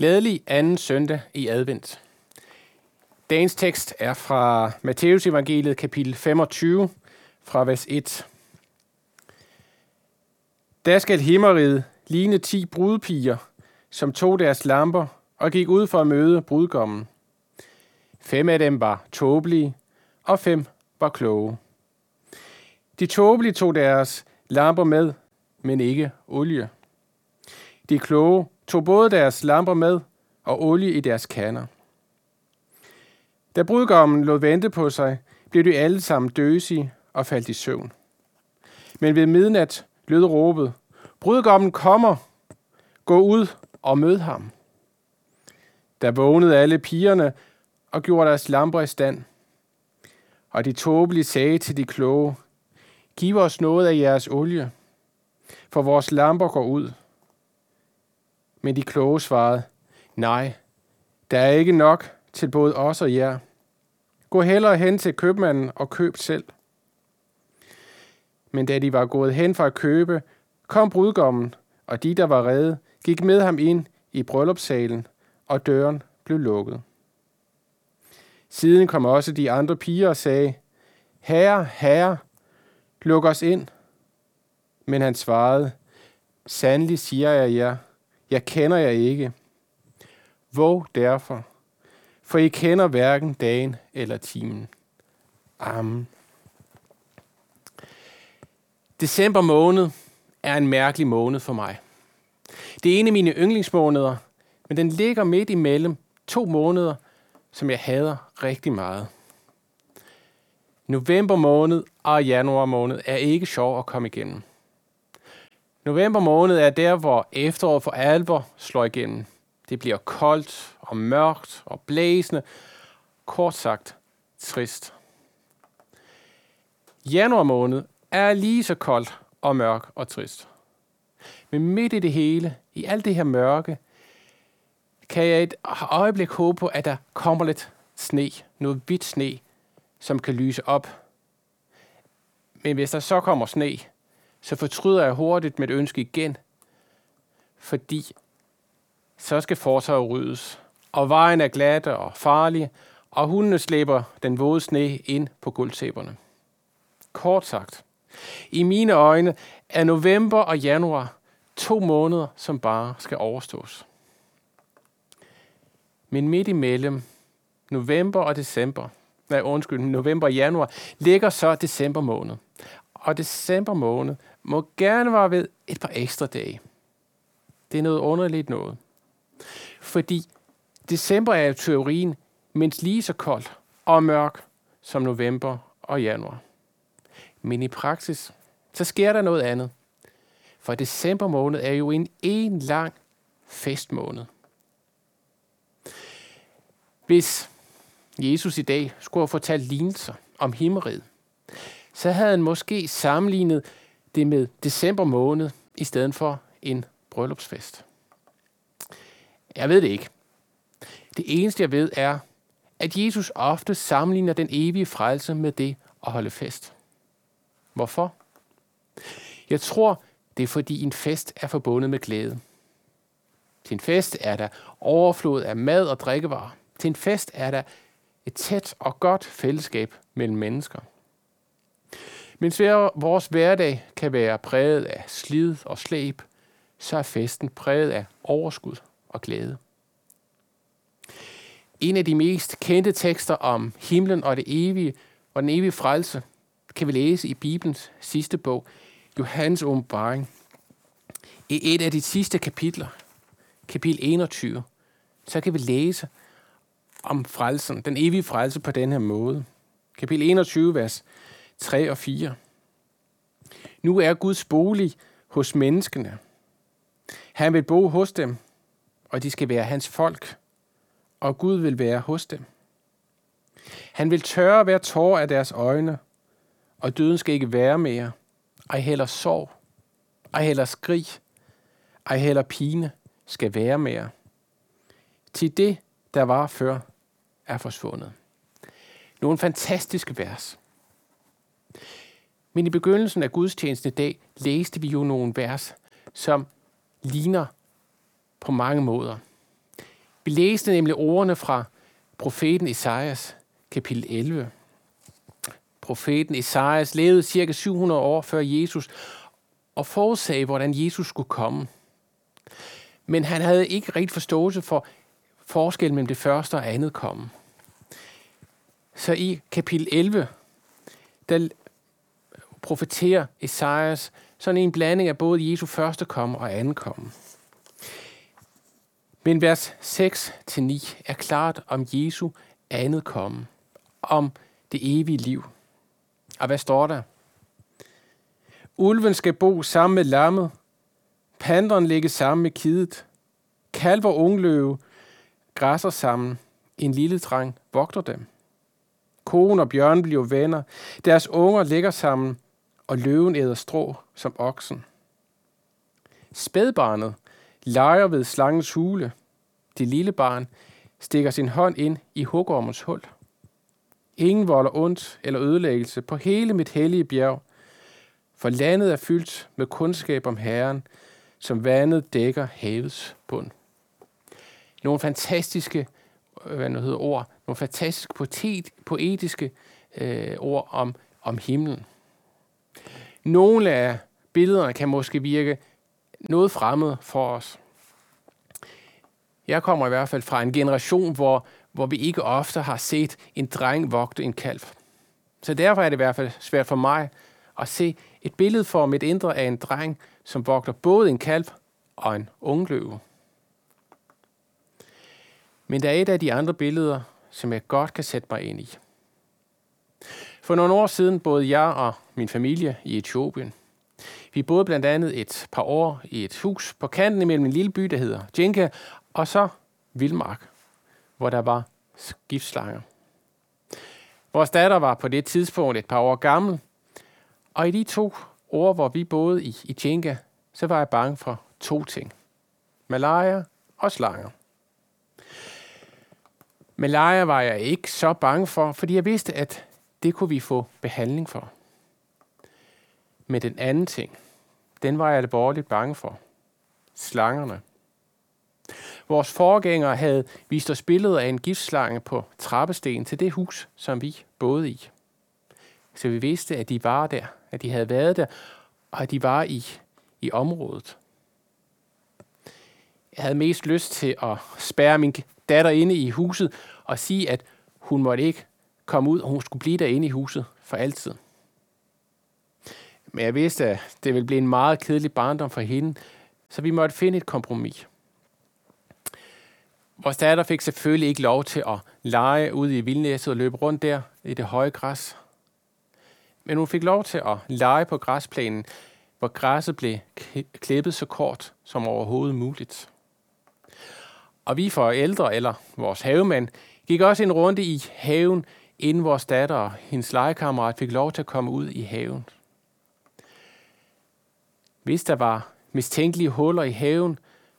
Glædelig anden søndag i advent. Dagens tekst er fra Matteus evangeliet kapitel 25 fra vers 1. Der skal himmeriget ligne ti brudpiger, som tog deres lamper og gik ud for at møde brudgommen. Fem af dem var tåbelige, og fem var kloge. De tåbelige tog deres lamper med, men ikke olie. De kloge tog både deres lamper med og olie i deres kander. Da brudgommen lod vente på sig, blev de alle sammen døsige og faldt i søvn. Men ved midnat lød råbet, brudgommen kommer, gå ud og mød ham. Der vågnede alle pigerne og gjorde deres lamper i stand. Og de tåbelige sagde til de kloge, giv os noget af jeres olie, for vores lamper går ud. Men de kloge svarede, nej, der er ikke nok til både os og jer. Gå hellere hen til købmanden og køb selv. Men da de var gået hen for at købe, kom brudgommen, og de, der var redde, gik med ham ind i bryllupssalen, og døren blev lukket. Siden kom også de andre piger og sagde, Herre, herre, luk os ind. Men han svarede, Sandelig siger jeg jer, jeg kender jer ikke. Våg derfor, for I kender hverken dagen eller timen. Amen. December måned er en mærkelig måned for mig. Det er en af mine yndlingsmåneder, men den ligger midt imellem to måneder, som jeg hader rigtig meget. November måned og januar måned er ikke sjov at komme igennem. November måned er der, hvor efteråret for alvor slår igennem. Det bliver koldt og mørkt og blæsende. Kort sagt, trist. Januar måned er lige så koldt og mørk og trist. Men midt i det hele, i alt det her mørke, kan jeg et øjeblik håbe på, at der kommer lidt sne, noget hvidt sne, som kan lyse op. Men hvis der så kommer sne, så fortryder jeg hurtigt mit ønske igen, fordi så skal fortorvet ryddes, og vejen er glat og farlig, og hundene slæber den våde sne ind på guldsæberne. Kort sagt, i mine øjne er november og januar to måneder, som bare skal overstås. Men midt imellem november og december, nej undskyld, november og januar, ligger så december måned. Og december måned må gerne være ved et par ekstra dage. Det er noget underligt noget. Fordi december er i teorien mindst lige så kold og mørk som november og januar. Men i praksis, så sker der noget andet. For december måned er jo en en lang festmåned. Hvis Jesus i dag skulle have fortalt lignelser om himmeriget, så havde han måske sammenlignet det med december måned i stedet for en bryllupsfest. Jeg ved det ikke. Det eneste jeg ved er, at Jesus ofte sammenligner den evige frelse med det at holde fest. Hvorfor? Jeg tror, det er fordi en fest er forbundet med glæde. Til en fest er der overflod af mad og drikkevarer. Til en fest er der et tæt og godt fællesskab mellem mennesker. Mens vores hverdag kan være præget af slid og slæb, så er festen præget af overskud og glæde. En af de mest kendte tekster om himlen og det evige og den evige frelse kan vi læse i Bibelens sidste bog, Johannes åbenbaring. I et af de sidste kapitler, kapitel 21, så kan vi læse om frelsen, den evige frelse på den her måde. Kapitel 21, vers 3 og 4. Nu er Guds bolig hos menneskene. Han vil bo hos dem, og de skal være hans folk, og Gud vil være hos dem. Han vil tørre hver tår af deres øjne, og døden skal ikke være mere. Ej heller sorg, ej heller skrig, ej heller pine skal være mere. Til det, der var før, er forsvundet. Nogle fantastiske vers. Men i begyndelsen af gudstjenesten i dag læste vi jo nogle vers, som ligner på mange måder. Vi læste nemlig ordene fra profeten Esajas, kapitel 11. Profeten Esajas levede cirka 700 år før Jesus og forudsagde, hvordan Jesus skulle komme. Men han havde ikke rigtig forståelse for forskellen mellem det første og andet komme. Så i kapitel 11, der profeterer Esajas sådan en blanding af både Jesu første komme og anden komme. Men vers 6-9 er klart om Jesu andet komme, om det evige liv. Og hvad står der? Ulven skal bo sammen med lammet, panderen ligge sammen med kidet, kalv og ungløve græsser sammen, en lille dreng vogter dem. Konen og bjørnen bliver venner, deres unger ligger sammen, og løven æder strå som oksen. Spædbarnet leger ved slangens hule. Det lille barn stikker sin hånd ind i hugormens hul. Ingen volder ondt eller ødelæggelse på hele mit hellige bjerg, for landet er fyldt med kundskab om Herren, som vandet dækker havets bund. Nogle fantastiske øh, hvad nu hedder, ord, nogle fantastiske poetiske øh, ord om, om himlen. Nogle af billederne kan måske virke noget fremmed for os. Jeg kommer i hvert fald fra en generation, hvor, hvor vi ikke ofte har set en dreng vogte en kalv. Så derfor er det i hvert fald svært for mig at se et billede for mit indre af en dreng, som vogter både en kalv og en ungløve. Men der er et af de andre billeder, som jeg godt kan sætte mig ind i. For nogle år siden boede jeg og min familie i Etiopien. Vi boede blandt andet et par år i et hus på kanten imellem en lille by, der hedder Jenka, og så Vildmark, hvor der var giftslanger. Vores datter var på det tidspunkt et par år gammel, og i de to år, hvor vi boede i, i Jenka, så var jeg bange for to ting. Malaria og slanger. Malaria var jeg ikke så bange for, fordi jeg vidste, at det kunne vi få behandling for. Men den anden ting, den var jeg alvorligt bange for. Slangerne. Vores forgængere havde vist os billeder af en giftslange på trappesten til det hus, som vi boede i. Så vi vidste, at de var der, at de havde været der, og at de var i, i området. Jeg havde mest lyst til at spærre min datter inde i huset og sige, at hun måtte ikke komme ud, og hun skulle blive derinde i huset for altid. Men jeg vidste, at det ville blive en meget kedelig barndom for hende, så vi måtte finde et kompromis. Vores datter fik selvfølgelig ikke lov til at lege ude i vildnæsset og løbe rundt der i det høje græs. Men hun fik lov til at lege på græsplænen, hvor græsset blev klippet så kort som overhovedet muligt. Og vi forældre, eller vores havemand, gik også en runde i haven, inden vores datter og hendes legekammerat fik lov til at komme ud i haven. Hvis der var mistænkelige huller i haven,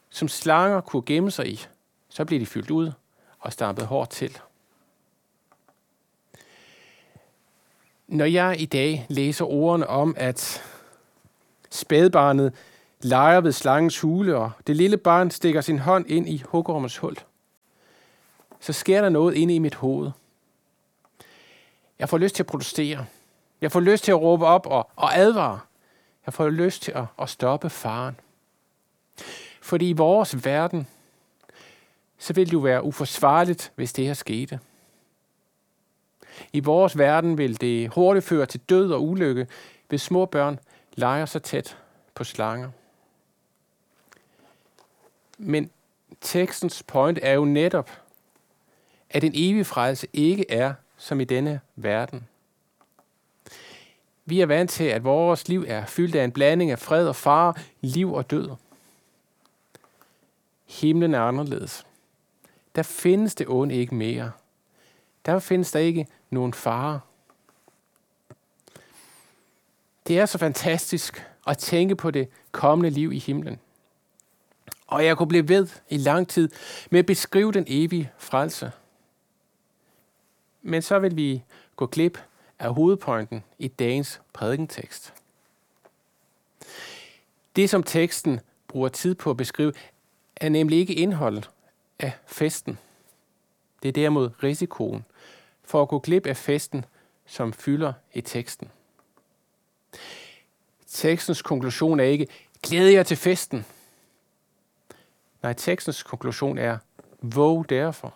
som slanger kunne gemme sig i, så blev de fyldt ud og stampet hårdt til. Når jeg i dag læser ordene om, at spædbarnet leger ved slangens hule, og det lille barn stikker sin hånd ind i hugormens hul, så sker der noget inde i mit hoved. Jeg får lyst til at protestere. Jeg får lyst til at råbe op og, og advare. Jeg får lyst til at, at stoppe faren. Fordi i vores verden, så vil det jo være uforsvarligt, hvis det her skete. I vores verden vil det hurtigt føre til død og ulykke, hvis små børn leger så tæt på slanger. Men tekstens point er jo netop, at en evig frelse ikke er som i denne verden. Vi er vant til, at vores liv er fyldt af en blanding af fred og fare, liv og død. Himlen er anderledes. Der findes det onde ikke mere. Der findes der ikke nogen fare. Det er så fantastisk at tænke på det kommende liv i himlen. Og jeg kunne blive ved i lang tid med at beskrive den evige frelse. Men så vil vi gå glip af hovedpointen i dagens prædikentekst. Det, som teksten bruger tid på at beskrive, er nemlig ikke indholdet af festen. Det er derimod risikoen for at gå glip af festen, som fylder i teksten. Tekstens konklusion er ikke, glæd jer til festen. Nej, tekstens konklusion er, våg derfor,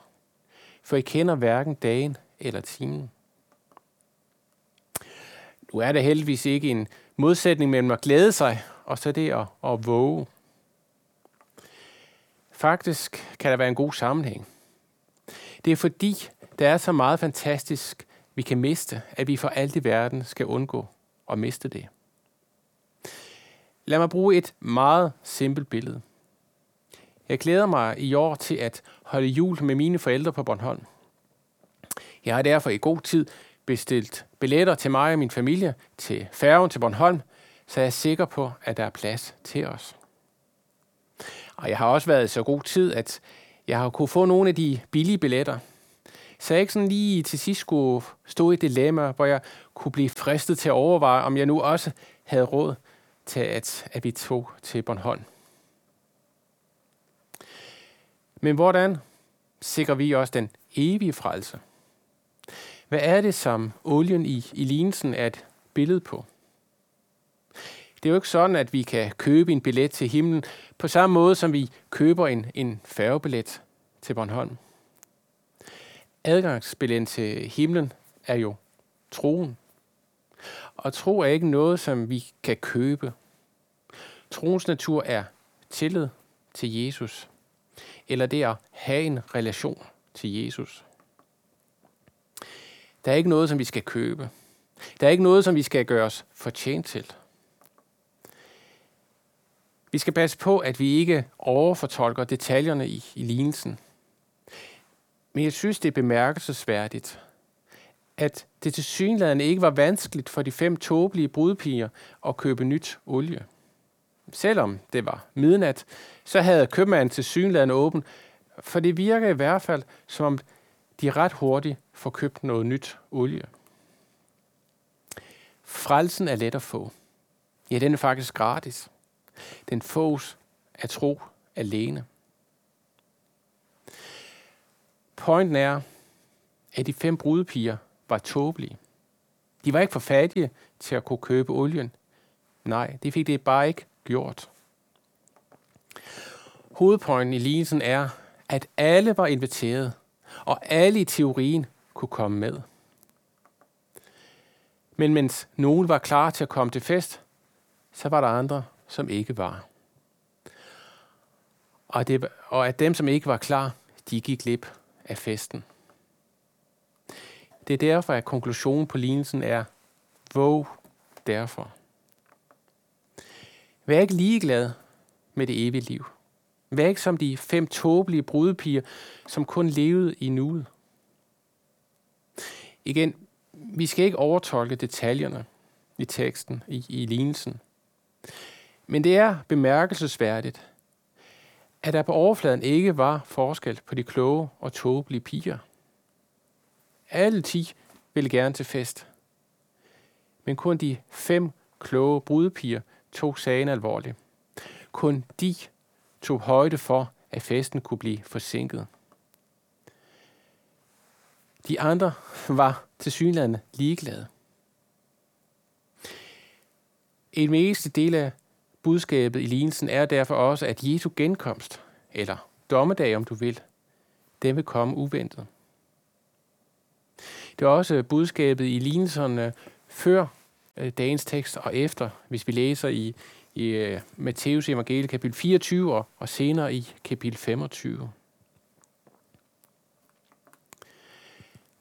for I kender hverken dagen eller timen. Nu er der heldigvis ikke en modsætning mellem at glæde sig og så det at, at våge. Faktisk kan der være en god sammenhæng. Det er fordi, der er så meget fantastisk, vi kan miste, at vi for alt i verden skal undgå at miste det. Lad mig bruge et meget simpelt billede. Jeg glæder mig i år til at holde jul med mine forældre på Bornholm. Jeg har derfor i god tid bestilt billetter til mig og min familie til færgen til Bornholm, så jeg er sikker på, at der er plads til os. Og jeg har også været så god tid, at jeg har kunne få nogle af de billige billetter, så jeg ikke sådan lige til sidst skulle stå i et dilemma, hvor jeg kunne blive fristet til at overveje, om jeg nu også havde råd til, at, at vi tog til Bornholm. Men hvordan sikrer vi også den evige frelse? Hvad er det, som olien i, i lignelsen er et billede på? Det er jo ikke sådan, at vi kan købe en billet til himlen på samme måde, som vi køber en, en færgebillet til Bornholm. Adgangsbilletten til himlen er jo troen. Og tro er ikke noget, som vi kan købe. Troens natur er tillid til Jesus, eller det at have en relation til Jesus. Der er ikke noget, som vi skal købe. Der er ikke noget, som vi skal gøre os fortjent til. Vi skal passe på, at vi ikke overfortolker detaljerne i, i lignelsen. Men jeg synes, det er bemærkelsesværdigt, at det til synligheden ikke var vanskeligt for de fem tåbelige brudpiger at købe nyt olie. Selvom det var midnat, så havde købmanden til synligheden åben, for det virker i hvert fald, som om de ret hurtigt får købt noget nyt olie. Frelsen er let at få. Ja, den er faktisk gratis. Den fås af tro alene. Pointen er, at de fem brudepiger var tåbelige. De var ikke for fattige til at kunne købe olien. Nej, det fik det bare ikke gjort. Hovedpointen i lignelsen er, at alle var inviteret, og alle i teorien kunne komme med. Men mens nogen var klar til at komme til fest, så var der andre, som ikke var. Og, det, og at dem, som ikke var klar, de gik glip af festen. Det er derfor, at konklusionen på lignelsen er, våg derfor. Vær ikke ligeglad med det evige liv. Vær ikke som de fem tåbelige brudepiger, som kun levede i nuet. Igen, vi skal ikke overtolke detaljerne i teksten, i, i lignelsen. Men det er bemærkelsesværdigt, at der på overfladen ikke var forskel på de kloge og tåbelige piger. Alle ti ville gerne til fest. Men kun de fem kloge brudepiger tog sagen alvorligt. Kun de tog højde for, at festen kunne blive forsinket. De andre var til synlande ligeglade. En meste del af budskabet i lignelsen er derfor også, at Jesu genkomst, eller dommedag om du vil, den vil komme uventet. Det er også budskabet i lignelserne før øh, dagens tekst og efter, hvis vi læser i, i øh, Matteus evangelie kapitel 24 og senere i kapitel 25.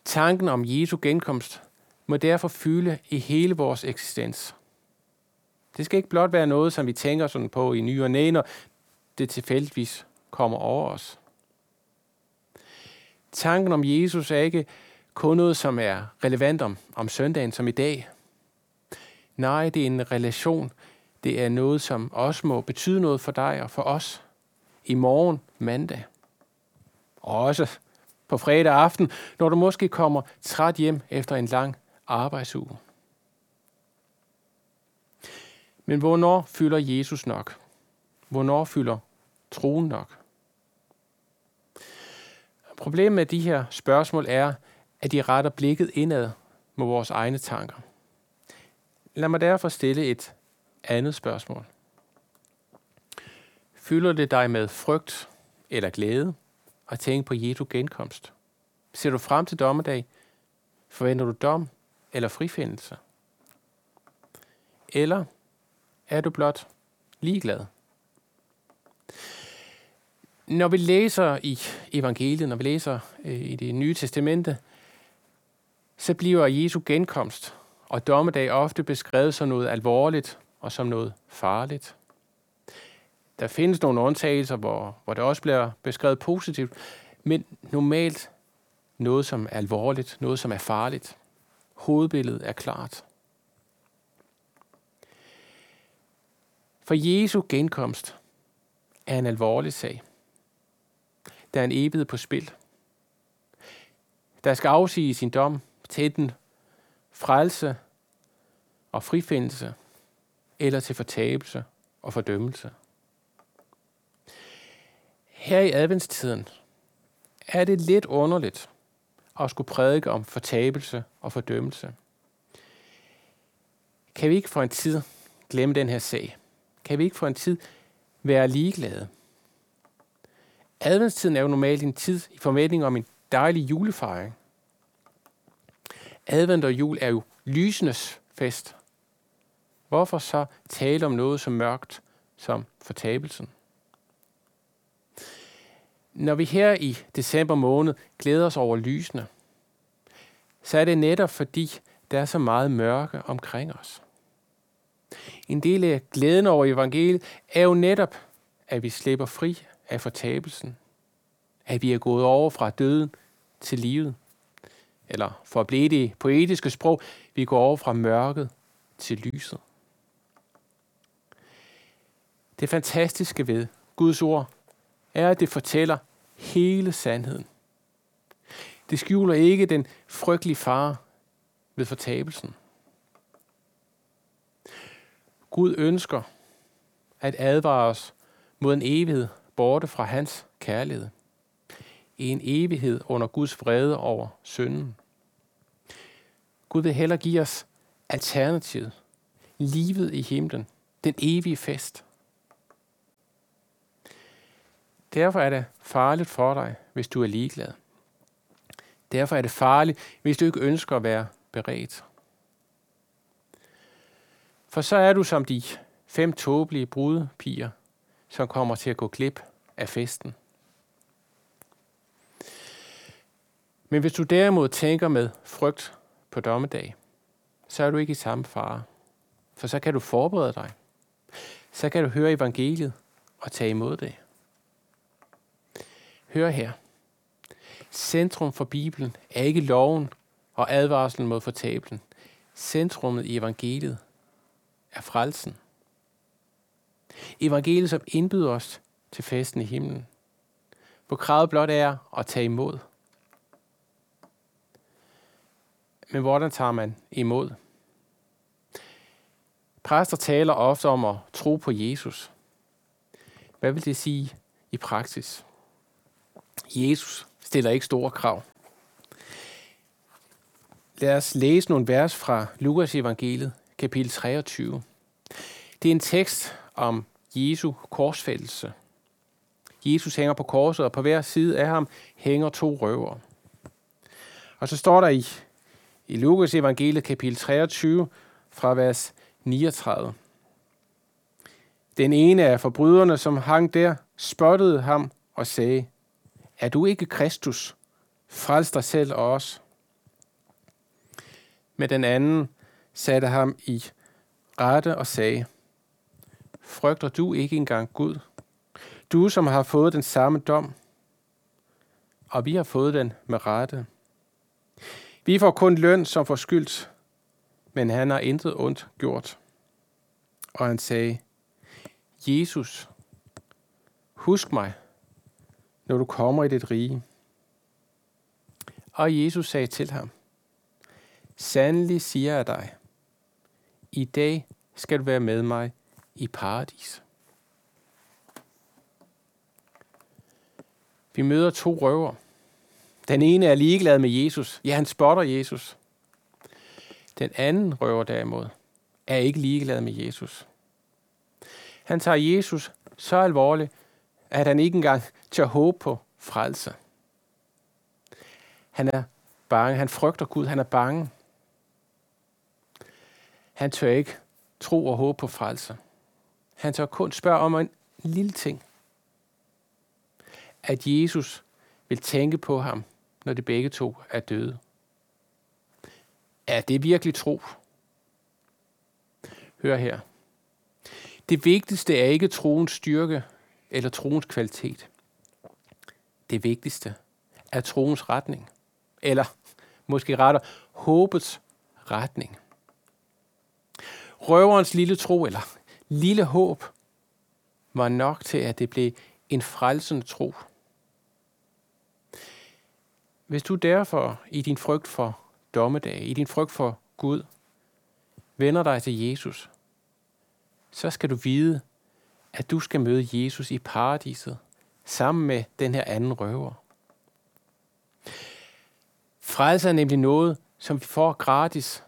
Tanken om Jesu genkomst må derfor fylde i hele vores eksistens. Det skal ikke blot være noget, som vi tænker sådan på i ny og næ, når det tilfældigvis kommer over os. Tanken om Jesus er ikke kun noget, som er relevant om, om søndagen som i dag. Nej, det er en relation. Det er noget, som også må betyde noget for dig og for os i morgen mandag. Og også på fredag aften, når du måske kommer træt hjem efter en lang arbejdsuge. Men hvornår fylder Jesus nok? Hvornår fylder troen nok? Problemet med de her spørgsmål er, at de retter blikket indad mod vores egne tanker. Lad mig derfor stille et andet spørgsmål. Fylder det dig med frygt eller glæde og tænke på Jesu genkomst? Ser du frem til dommedag? Forventer du dom eller frifindelse? Eller er du blot ligeglad? Når vi læser i evangeliet, når vi læser øh, i det nye testamente, så bliver Jesu genkomst og dommedag ofte beskrevet som noget alvorligt og som noget farligt. Der findes nogle undtagelser, hvor, hvor det også bliver beskrevet positivt, men normalt noget, som er alvorligt, noget, som er farligt. Hovedbilledet er klart. For Jesu genkomst er en alvorlig sag. Der er en evighed på spil. Der skal afsige sin dom til den frelse og frifindelse, eller til fortabelse og fordømmelse. Her i adventstiden er det lidt underligt at skulle prædike om fortabelse og fordømmelse. Kan vi ikke for en tid glemme den her sag? Kan vi ikke for en tid være ligeglade? Adventstiden er jo normalt en tid i forventning om en dejlig julefejring. Advent og jul er jo lysenes fest. Hvorfor så tale om noget så mørkt som fortabelsen? Når vi her i december måned glæder os over lysene, så er det netop fordi, der er så meget mørke omkring os. En del af glæden over evangeliet er jo netop, at vi slipper fri af fortabelsen. At vi er gået over fra døden til livet. Eller for at blive det poetiske sprog, vi går over fra mørket til lyset. Det fantastiske ved Guds ord er, at det fortæller hele sandheden. Det skjuler ikke den frygtelige fare ved fortabelsen. Gud ønsker at advare os mod en evighed borte fra hans kærlighed. En evighed under Guds vrede over synden. Gud vil hellere give os alternativet. Livet i himlen. Den evige fest. Derfor er det farligt for dig, hvis du er ligeglad. Derfor er det farligt, hvis du ikke ønsker at være beredt. For så er du som de fem tåbelige brudepiger, som kommer til at gå klip af festen. Men hvis du derimod tænker med frygt på dommedag, så er du ikke i samme fare. For så kan du forberede dig. Så kan du høre evangeliet og tage imod det. Hør her. Centrum for Bibelen er ikke loven og advarslen mod fortablen. Centrummet i evangeliet er frelsen. Evangeliet, som indbyder os til festen i himlen. Hvor kravet blot er at tage imod. Men hvordan tager man imod? Præster taler ofte om at tro på Jesus. Hvad vil det sige i praksis? Jesus stiller ikke store krav. Lad os læse nogle vers fra Lukas evangeliet, kapitel 23. Det er en tekst om Jesu korsfældelse. Jesus hænger på korset, og på hver side af ham hænger to røver. Og så står der i, i Lukas evangeliet kapitel 23 fra vers 39. Den ene af forbryderne, som hang der, spottede ham og sagde, er du ikke Kristus? Frels dig selv og os. Med den anden satte ham i rette og sagde, Frygter du ikke engang Gud? Du, som har fået den samme dom, og vi har fået den med rette. Vi får kun løn som forskyldt, men han har intet ondt gjort. Og han sagde, Jesus, husk mig, når du kommer i dit rige. Og Jesus sagde til ham, Sandelig siger jeg dig, i dag skal du være med mig i paradis. Vi møder to røver. Den ene er ligeglad med Jesus. Ja, han spotter Jesus. Den anden røver derimod er ikke ligeglad med Jesus. Han tager Jesus så alvorligt, at han ikke engang tør håbe på frelse. Han er bange. Han frygter Gud. Han er bange. Han tør ikke tro og håbe på frelse. Han tør kun spørge om en lille ting. At Jesus vil tænke på ham, når de begge to er døde. Er det virkelig tro? Hør her. Det vigtigste er ikke troens styrke eller troens kvalitet. Det vigtigste er troens retning. Eller måske retter håbets retning. Røverens lille tro eller lille håb var nok til, at det blev en frelsende tro. Hvis du derfor i din frygt for dommedag, i din frygt for Gud, vender dig til Jesus, så skal du vide, at du skal møde Jesus i paradiset sammen med den her anden røver. Frelse er nemlig noget, som vi får gratis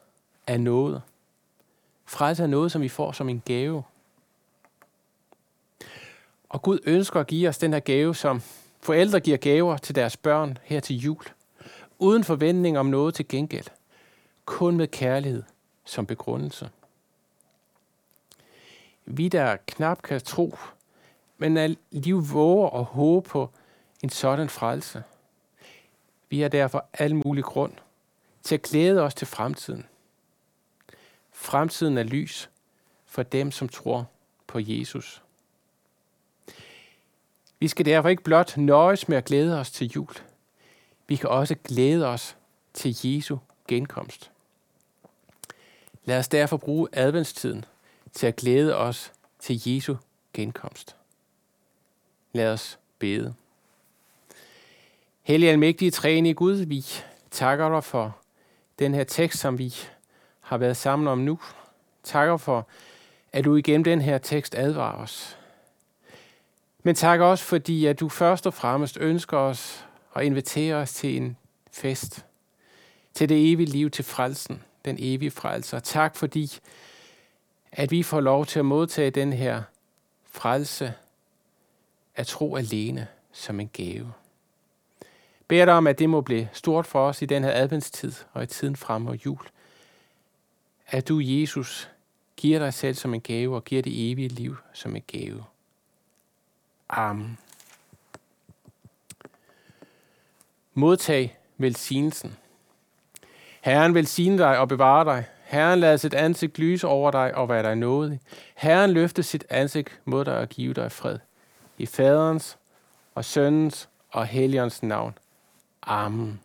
af noget. Frelse er noget, som vi får som en gave. Og Gud ønsker at give os den her gave, som forældre giver gaver til deres børn her til jul. Uden forventning om noget til gengæld. Kun med kærlighed som begrundelse. Vi, der knap kan tro, men alligevel våger og håbe på en sådan frelse. Vi har derfor al mulig grund til at glæde os til fremtiden. Fremtiden er lys for dem, som tror på Jesus. Vi skal derfor ikke blot nøjes med at glæde os til jul. Vi kan også glæde os til Jesu genkomst. Lad os derfor bruge adventstiden til at glæde os til Jesu genkomst. Lad os bede. Hellige almægtige træne i Gud, vi takker dig for den her tekst, som vi har været sammen om nu. Takker for, at du igennem den her tekst advarer os. Men tak også fordi, at du først og fremmest ønsker os og inviterer os til en fest. Til det evige liv, til frelsen, den evige frelser. Tak fordi, at vi får lov til at modtage den her frelse at tro alene som en gave. Bed dig om, at det må blive stort for os i den her adventstid og i tiden frem mod jul. At du, Jesus, giver dig selv som en gave og giver det evige liv som en gave. Amen. Modtag velsignelsen. Herren velsigne dig og bevare dig. Herren lader sit ansigt lyse over dig og være dig nådig. Herren løfter sit ansigt mod dig og giver dig fred. I faderens og søndens og helligåndens navn. Amen.